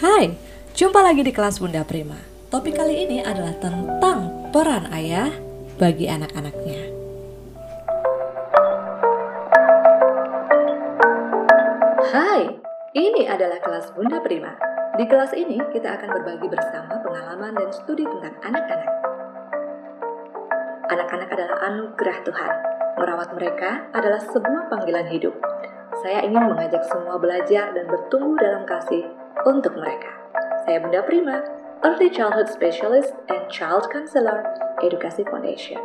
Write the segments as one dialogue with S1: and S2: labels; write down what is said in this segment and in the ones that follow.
S1: Hai, jumpa lagi di kelas Bunda Prima. Topik kali ini adalah tentang peran ayah bagi anak-anaknya. Hai, ini adalah kelas Bunda Prima. Di kelas ini kita akan berbagi bersama pengalaman dan studi tentang anak-anak. Anak-anak adalah anugerah Tuhan. Merawat mereka adalah sebuah panggilan hidup. Saya ingin mengajak semua belajar dan bertumbuh dalam kasih untuk mereka. Saya Bunda Prima, Early Childhood Specialist and Child Counselor, Edukasi Foundation.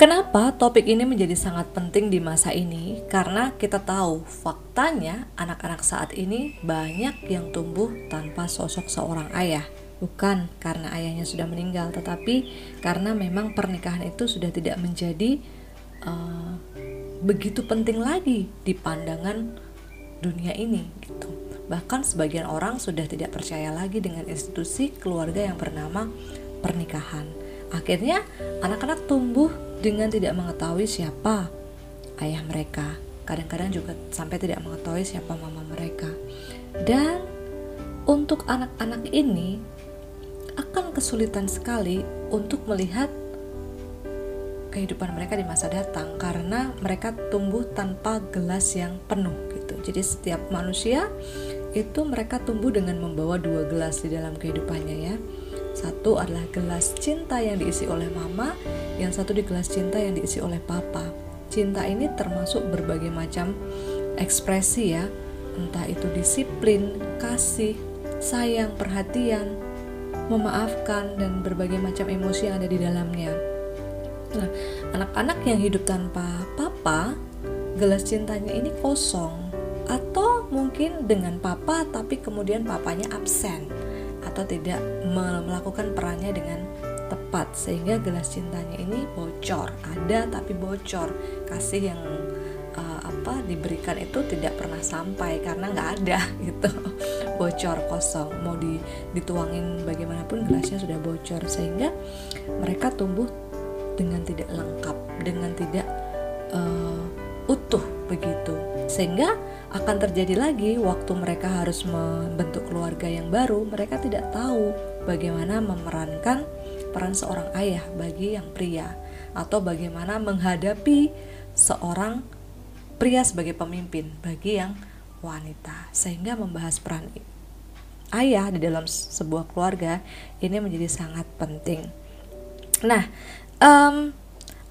S1: Kenapa topik ini menjadi sangat penting di masa ini? Karena kita tahu faktanya anak-anak saat ini banyak yang tumbuh tanpa sosok seorang ayah. Bukan karena ayahnya sudah meninggal, tetapi karena memang pernikahan itu sudah tidak menjadi uh, begitu penting lagi di pandangan dunia ini gitu. Bahkan sebagian orang sudah tidak percaya lagi dengan institusi keluarga yang bernama pernikahan. Akhirnya anak-anak tumbuh dengan tidak mengetahui siapa ayah mereka. Kadang-kadang juga sampai tidak mengetahui siapa mama mereka. Dan untuk anak-anak ini akan kesulitan sekali untuk melihat kehidupan mereka di masa datang karena mereka tumbuh tanpa gelas yang penuh gitu. Jadi setiap manusia itu mereka tumbuh dengan membawa dua gelas di dalam kehidupannya ya. Satu adalah gelas cinta yang diisi oleh mama, yang satu di gelas cinta yang diisi oleh papa. Cinta ini termasuk berbagai macam ekspresi ya, entah itu disiplin, kasih, sayang, perhatian, memaafkan dan berbagai macam emosi yang ada di dalamnya. Nah, anak-anak yang hidup tanpa papa, gelas cintanya ini kosong. Atau mungkin dengan papa tapi kemudian papanya absen. Atau tidak melakukan perannya dengan tepat. Sehingga gelas cintanya ini bocor. Ada tapi bocor. Kasih yang uh, apa diberikan itu tidak pernah sampai. Karena nggak ada gitu. Bocor kosong. Mau di, dituangin bagaimanapun gelasnya sudah bocor. Sehingga mereka tumbuh dengan tidak lengkap dengan tidak uh, utuh begitu sehingga akan terjadi lagi waktu mereka harus membentuk keluarga yang baru, mereka tidak tahu bagaimana memerankan peran seorang ayah bagi yang pria atau bagaimana menghadapi seorang pria sebagai pemimpin bagi yang wanita. Sehingga membahas peran ayah di dalam sebuah keluarga ini menjadi sangat penting. Nah, um,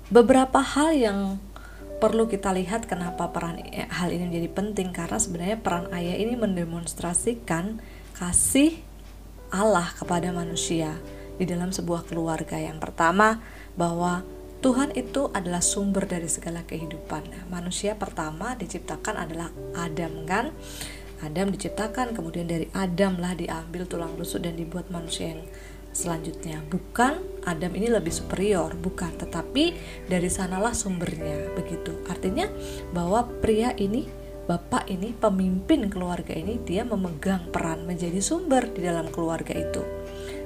S1: beberapa hal yang perlu kita lihat kenapa peran hal ini menjadi penting karena sebenarnya peran ayah ini mendemonstrasikan kasih Allah kepada manusia di dalam sebuah keluarga. Yang pertama bahwa Tuhan itu adalah sumber dari segala kehidupan. Nah, manusia pertama diciptakan adalah Adam kan? Adam diciptakan kemudian dari Adam lah diambil tulang rusuk dan dibuat manusia yang selanjutnya. Bukan Adam ini lebih superior, bukan, tetapi dari sanalah sumbernya, begitu. Artinya bahwa pria ini, bapak ini, pemimpin keluarga ini, dia memegang peran menjadi sumber di dalam keluarga itu.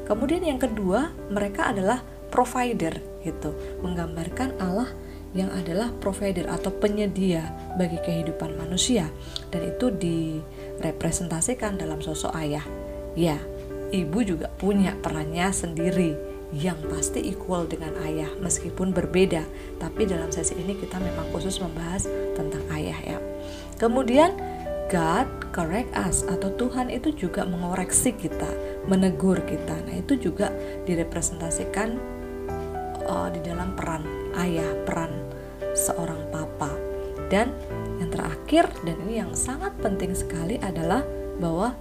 S1: Kemudian yang kedua, mereka adalah provider gitu, menggambarkan Allah yang adalah provider atau penyedia bagi kehidupan manusia dan itu direpresentasikan dalam sosok ayah. Ya, ibu juga punya perannya sendiri yang pasti equal dengan ayah meskipun berbeda. Tapi dalam sesi ini kita memang khusus membahas tentang ayah ya. Kemudian God correct us atau Tuhan itu juga mengoreksi kita menegur kita. Nah itu juga direpresentasikan uh, di dalam peran ayah peran seorang papa. Dan yang terakhir dan ini yang sangat penting sekali adalah bahwa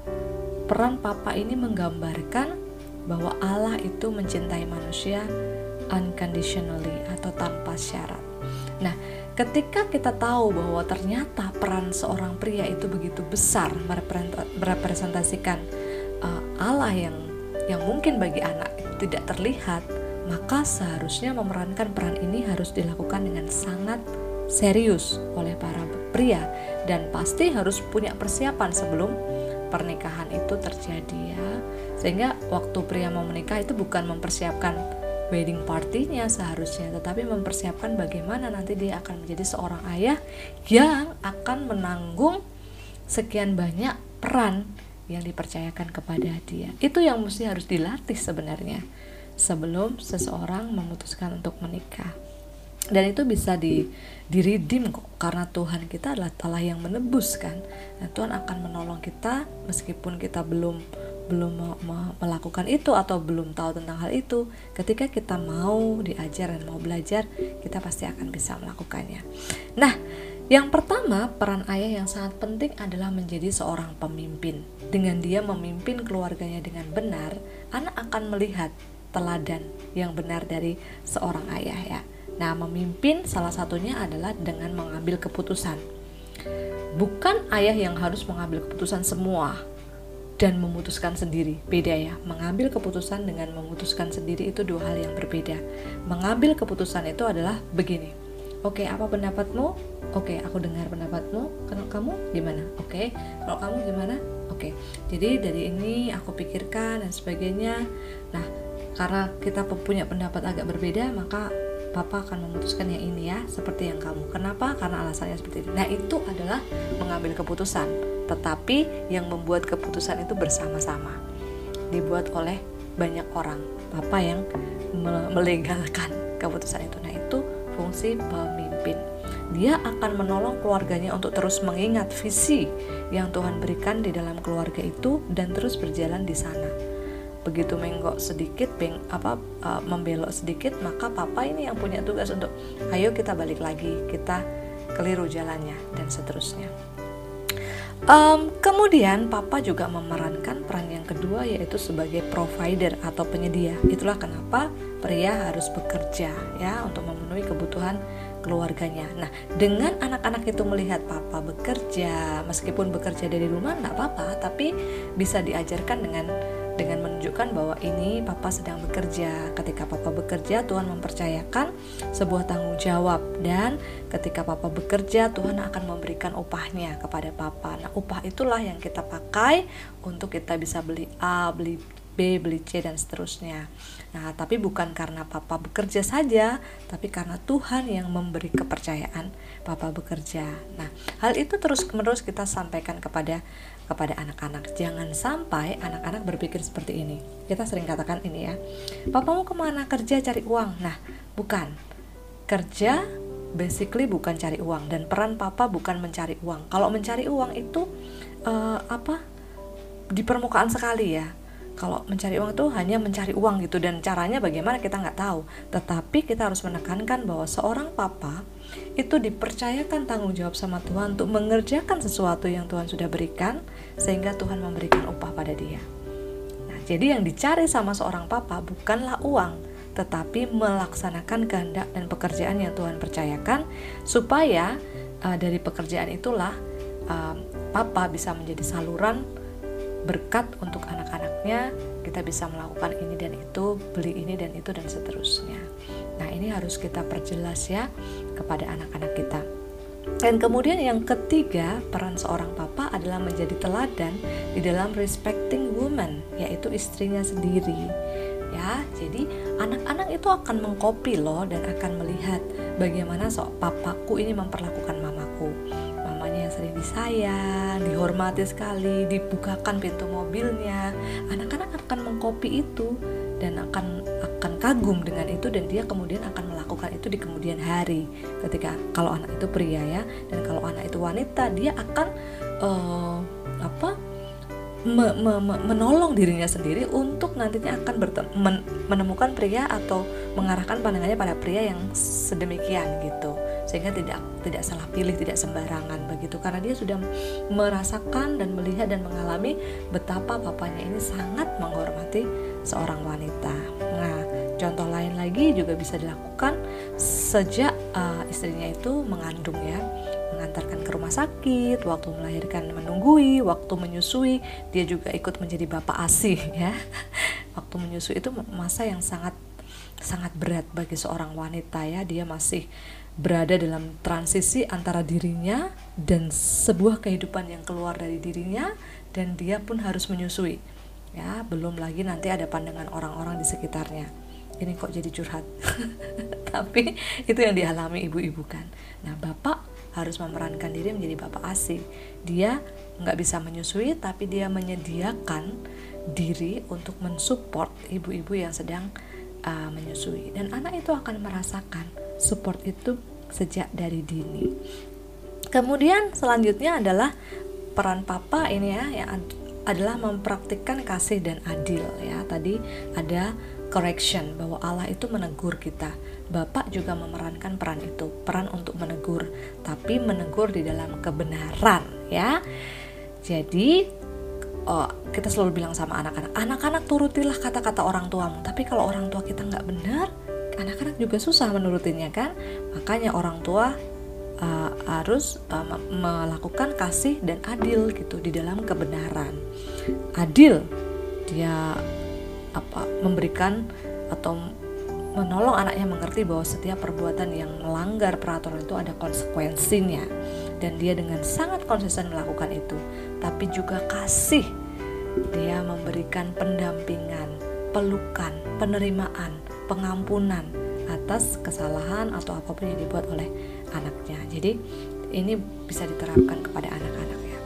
S1: peran papa ini menggambarkan bahwa Allah itu mencintai manusia unconditionally atau tanpa syarat. Nah, ketika kita tahu bahwa ternyata peran seorang pria itu begitu besar merepresentasikan uh, Allah yang yang mungkin bagi anak tidak terlihat, maka seharusnya memerankan peran ini harus dilakukan dengan sangat serius oleh para pria dan pasti harus punya persiapan sebelum pernikahan itu terjadi ya sehingga waktu pria mau menikah itu bukan mempersiapkan wedding partinya seharusnya tetapi mempersiapkan bagaimana nanti dia akan menjadi seorang ayah yang akan menanggung sekian banyak peran yang dipercayakan kepada dia. Itu yang mesti harus dilatih sebenarnya sebelum seseorang memutuskan untuk menikah. Dan itu bisa di diridim kok karena Tuhan kita adalah Allah yang menebus kan. Dan Tuhan akan menolong kita meskipun kita belum belum melakukan itu atau belum tahu tentang hal itu, ketika kita mau diajar dan mau belajar, kita pasti akan bisa melakukannya. Nah, yang pertama, peran ayah yang sangat penting adalah menjadi seorang pemimpin. Dengan dia memimpin keluarganya dengan benar, anak akan melihat teladan yang benar dari seorang ayah ya. Nah, memimpin salah satunya adalah dengan mengambil keputusan. Bukan ayah yang harus mengambil keputusan semua dan memutuskan sendiri. Beda ya, mengambil keputusan dengan memutuskan sendiri itu dua hal yang berbeda. Mengambil keputusan itu adalah begini. Oke, apa pendapatmu? Oke, aku dengar pendapatmu. Kalau kamu gimana? Oke, kalau kamu gimana? Oke. Jadi dari ini aku pikirkan dan sebagainya. Nah, karena kita punya pendapat agak berbeda, maka Papa akan memutuskan yang ini ya, seperti yang kamu. Kenapa? Karena alasannya seperti ini. Nah, itu adalah mengambil keputusan. Tetapi yang membuat keputusan itu bersama-sama. Dibuat oleh banyak orang. Papa yang melegalkan keputusan itu. Nah, itu fungsi pemimpin. Dia akan menolong keluarganya untuk terus mengingat visi yang Tuhan berikan di dalam keluarga itu dan terus berjalan di sana. Begitu menggok sedikit, beng, apa uh, membelok sedikit, maka papa ini yang punya tugas untuk ayo kita balik lagi, kita keliru jalannya dan seterusnya. Um, kemudian papa juga memerankan peran yang kedua yaitu sebagai provider atau penyedia. Itulah kenapa pria harus bekerja ya untuk memenuhi kebutuhan keluarganya. Nah, dengan anak-anak itu melihat papa bekerja, meskipun bekerja dari rumah nggak apa-apa, tapi bisa diajarkan dengan dengan menunjukkan bahwa ini papa sedang bekerja. Ketika papa bekerja, Tuhan mempercayakan sebuah tanggung jawab dan ketika papa bekerja, Tuhan akan memberikan upahnya kepada papa. Nah, upah itulah yang kita pakai untuk kita bisa beli A, beli B, beli C dan seterusnya. Nah, tapi bukan karena papa bekerja saja, tapi karena Tuhan yang memberi kepercayaan papa bekerja. Nah, hal itu terus-menerus kita sampaikan kepada kepada anak-anak. Jangan sampai anak-anak berpikir seperti ini. Kita sering katakan ini ya. Papa mau ke mana kerja cari uang? Nah, bukan. Kerja basically bukan cari uang dan peran papa bukan mencari uang. Kalau mencari uang itu uh, apa? Di permukaan sekali ya kalau mencari uang itu hanya mencari uang gitu dan caranya bagaimana kita nggak tahu. Tetapi kita harus menekankan bahwa seorang papa itu dipercayakan tanggung jawab sama Tuhan untuk mengerjakan sesuatu yang Tuhan sudah berikan sehingga Tuhan memberikan upah pada dia. Nah jadi yang dicari sama seorang papa bukanlah uang tetapi melaksanakan kehendak dan pekerjaan yang Tuhan percayakan supaya uh, dari pekerjaan itulah uh, papa bisa menjadi saluran berkat untuk kita bisa melakukan ini dan itu beli ini dan itu dan seterusnya. Nah ini harus kita perjelas ya kepada anak-anak kita. Dan kemudian yang ketiga peran seorang papa adalah menjadi teladan di dalam respecting woman yaitu istrinya sendiri. Ya jadi anak-anak itu akan mengkopi loh dan akan melihat bagaimana sok papaku ini memperlakukan disayang, dihormati sekali, dibukakan pintu mobilnya. Anak-anak akan mengkopi itu dan akan akan kagum dengan itu dan dia kemudian akan melakukan itu di kemudian hari. Ketika kalau anak itu pria ya dan kalau anak itu wanita dia akan uh, apa? Me, me, me, menolong dirinya sendiri untuk nantinya akan men, menemukan pria atau mengarahkan pandangannya pada pria yang sedemikian gitu sehingga tidak tidak salah pilih tidak sembarangan begitu. Karena dia sudah merasakan dan melihat dan mengalami betapa papanya ini sangat menghormati seorang wanita. Nah contoh lain lagi juga bisa dilakukan sejak uh, istrinya itu mengandung ya. Mengantarkan ke rumah sakit, waktu melahirkan menunggui, waktu menyusui, dia juga ikut menjadi bapak asih ya. Waktu menyusui itu masa yang sangat sangat berat bagi seorang wanita ya, dia masih berada dalam transisi antara dirinya dan sebuah kehidupan yang keluar dari dirinya dan dia pun harus menyusui ya. Belum lagi nanti ada pandangan orang-orang di sekitarnya. Ini kok jadi curhat? Tapi itu yang dialami ibu-ibu kan. Nah bapak harus memerankan diri menjadi bapak ASI. Dia nggak bisa menyusui, tapi dia menyediakan diri untuk mensupport ibu-ibu yang sedang uh, menyusui. Dan anak itu akan merasakan support itu sejak dari dini. Kemudian selanjutnya adalah peran papa ini ya yang adalah mempraktikkan kasih dan adil ya. Tadi ada correction bahwa Allah itu menegur kita. Bapak juga memerankan peran itu, peran untuk menegur, tapi menegur di dalam kebenaran ya. Jadi oh, kita selalu bilang sama anak-anak, anak-anak turutilah kata-kata orang tuamu. Tapi kalau orang tua kita nggak benar, anak-anak juga susah menurutinya kan. Makanya orang tua uh, harus uh, melakukan kasih dan adil gitu di dalam kebenaran. Adil dia apa memberikan atau menolong anaknya mengerti bahwa setiap perbuatan yang melanggar peraturan itu ada konsekuensinya. Dan dia dengan sangat konsisten melakukan itu. Tapi juga kasih. Dia memberikan pendampingan pelukan penerimaan pengampunan atas kesalahan atau apa pun yang dibuat oleh anaknya. Jadi ini bisa diterapkan kepada anak-anak ya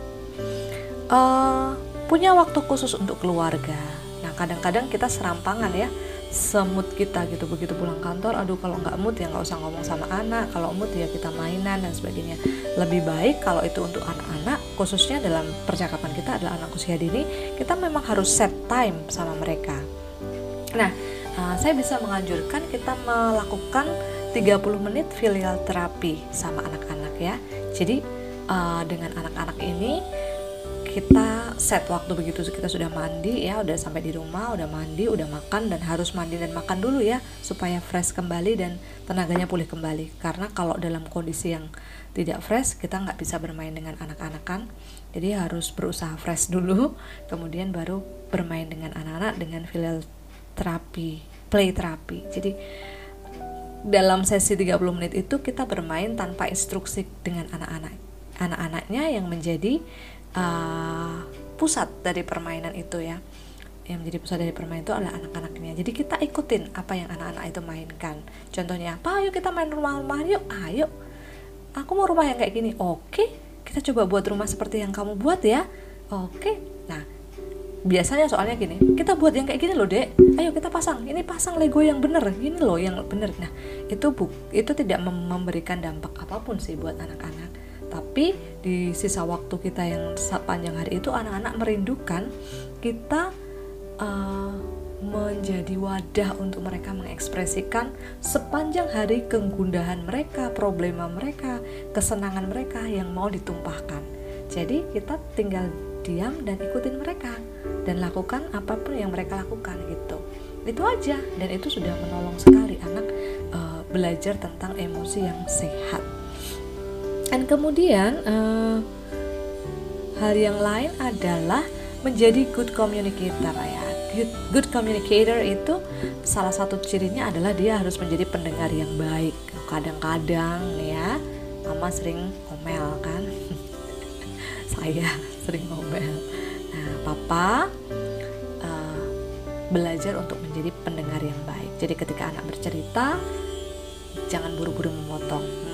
S1: uh, punya waktu khusus untuk keluarga. Nah kadang-kadang kita serampangan ya semut kita gitu. Begitu pulang kantor aduh kalau nggak mood ya nggak usah ngomong sama anak. Kalau mood ya kita mainan dan sebagainya. Lebih baik kalau itu untuk anak-anak khususnya dalam percakapan kita adalah anak usia dini kita memang harus set time sama mereka. Nah uh, saya bisa menganjurkan kita melakukan 30 menit filial terapi sama anak-anak ya. Jadi uh, dengan anak-anak ini kita set waktu begitu kita sudah mandi ya udah sampai di rumah udah mandi udah makan dan harus mandi dan makan dulu ya supaya fresh kembali dan tenaganya pulih kembali. Karena kalau dalam kondisi yang tidak fresh kita nggak bisa bermain dengan anak-anak kan. Jadi harus berusaha fresh dulu kemudian baru bermain dengan anak-anak dengan filial terapi play terapi. Jadi dalam sesi 30 menit itu kita bermain tanpa instruksi dengan anak-anak. Anak-anaknya yang menjadi uh, pusat dari permainan itu ya. Yang menjadi pusat dari permainan itu adalah anak-anaknya. Jadi kita ikutin apa yang anak-anak itu mainkan. Contohnya apa ayo kita main rumah-rumahan yuk ayo aku mau rumah yang kayak gini. Oke kita coba buat rumah seperti yang kamu buat ya. Oke nah biasanya soalnya gini kita buat yang kayak gini loh dek. Ayo kita pasang. Ini pasang lego yang bener gini loh yang bener. Nah itu bu itu tidak memberikan dampak apa pun sih buat anak-anak tapi di sisa waktu kita yang sepanjang hari itu anak-anak merindukan kita uh, menjadi wadah untuk mereka mengekspresikan sepanjang hari kegundahan mereka, problema mereka, kesenangan mereka yang mau ditumpahkan. Jadi kita tinggal diam dan ikutin mereka dan lakukan apa pun yang mereka lakukan gitu. Itu aja dan itu sudah menolong sekali anak uh, belajar tentang emosi yang sehat dan kemudian uh, hal yang lain adalah menjadi good communicator ya. Good, good communicator itu salah satu cirinya adalah dia harus menjadi pendengar yang baik. Kadang-kadang ya mama sering ngomel kan? Saya sering ngomel. Nah papa uh, belajar untuk menjadi pendengar yang baik. Jadi ketika anak bercerita jangan buru-buru memotong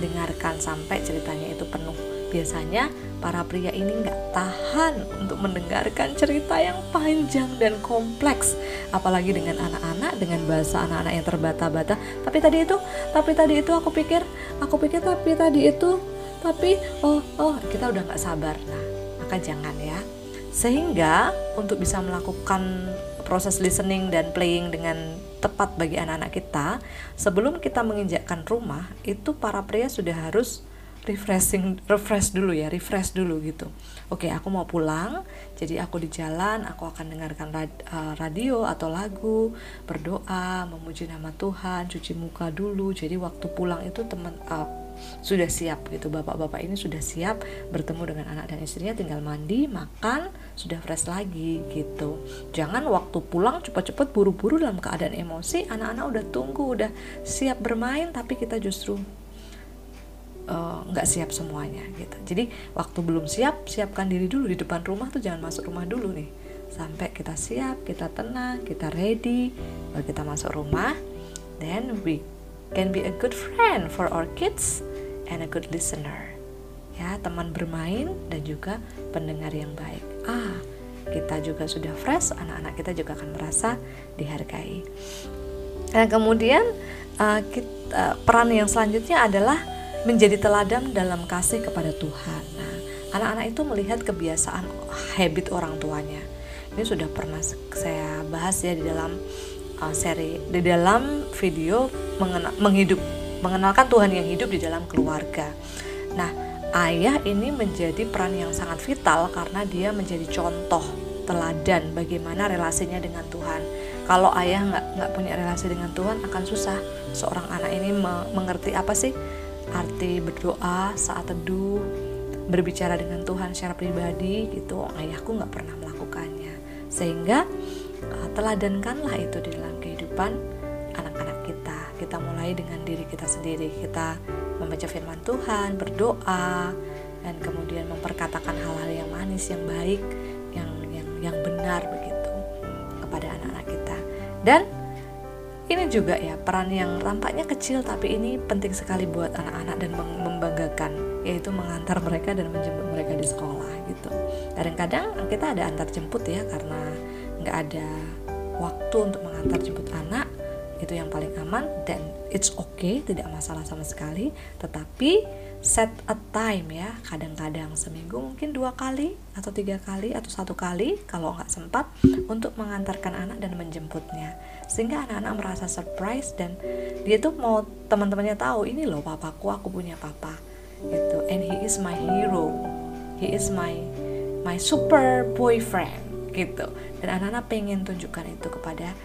S1: dengarkan sampai ceritanya itu penuh. Biasanya para pria ini nggak tahan untuk mendengarkan cerita yang panjang dan kompleks, apalagi dengan anak-anak dengan bahasa anak-anak yang terbata-bata. Tapi tadi itu, tapi tadi itu aku pikir, aku pikir tapi tadi itu, tapi oh oh kita udah nggak sabar. Nah maka jangan ya. Sehingga untuk bisa melakukan proses listening dan playing dengan tepat bagi anak-anak kita, sebelum kita menginjakkan rumah, itu para pria sudah harus refreshing refresh dulu ya refresh dulu gitu. Oke aku mau pulang jadi aku di jalan aku akan dengarkan eh, radio atau lagu berdoa memuji nama Tuhan cuci muka dulu. Jadi waktu pulang itu teman uh, sudah siap gitu. Bapak-bapak ini sudah siap bertemu dengan anak dan istrinya tinggal mandi makan sudah fresh lagi gitu. Jangan waktu pulang cepat-cepat buru-buru dalam keadaan emosi anak-anak udah tunggu udah siap bermain tapi kita justru eh, nggak uh, siap semuanya gitu. Jadi waktu belum siap siapkan diri dulu di depan rumah tuh jangan masuk rumah dulu nih. Sampai kita siap kita tenang kita ready baru kita masuk rumah then we can be a good friend for our kids and a good listener. Ya, teman bermain dan juga pendengar yang baik. Ah, kita juga sudah fresh, anak-anak kita juga akan merasa dihargai. Dan kemudian uh, kita, peran yang selanjutnya adalah menjadi teladan dalam kasih kepada Tuhan. Nah, anak-anak itu melihat kebiasaan habit orang tuanya. Ini sudah pernah saya bahas ya di dalam uh, seri di dalam video mengenal, menghidup mengenalkan Tuhan yang hidup di dalam keluarga. Nah, ayah ini menjadi peran yang sangat vital karena dia menjadi contoh teladan bagaimana relasinya dengan Tuhan. Kalau ayah nggak nggak punya relasi dengan Tuhan akan susah seorang anak ini mengerti apa sih arti berdoa saat teduh, berbicara dengan Tuhan secara pribadi gitu. Ayahku nggak pernah melakukannya, sehingga teladankanlah itu di dalam kehidupan anak-anak kita. Kita mulai dengan diri kita sendiri. Kita membaca firman Tuhan, berdoa, dan kemudian memperkatakan hal-hal yang manis, yang baik, yang yang benar begitu kepada anak-anak kita. Dan ini juga ya peran yang tampaknya kecil tapi ini penting sekali buat anak-anak dan membanggakan yaitu mengantar mereka dan menjemput mereka di sekolah gitu. Kadang-kadang kita ada antar jemput ya karena nggak ada waktu untuk mengantar jemput anak itu yang paling aman dan it's okay tidak masalah sama sekali. Tetapi set a time ya kadang-kadang seminggu mungkin dua kali atau tiga kali atau satu kali kalau nggak sempat untuk mengantarkan anak dan menjemputnya. Sehingga anak-anak merasa surprise dan dia tuh mau teman-temannya tahu ini loh papaku aku punya papa. Gitu. And he is my hero. He is my my super boyfriend. Gitu. Dan anak-anak pengen tunjukkan itu kepada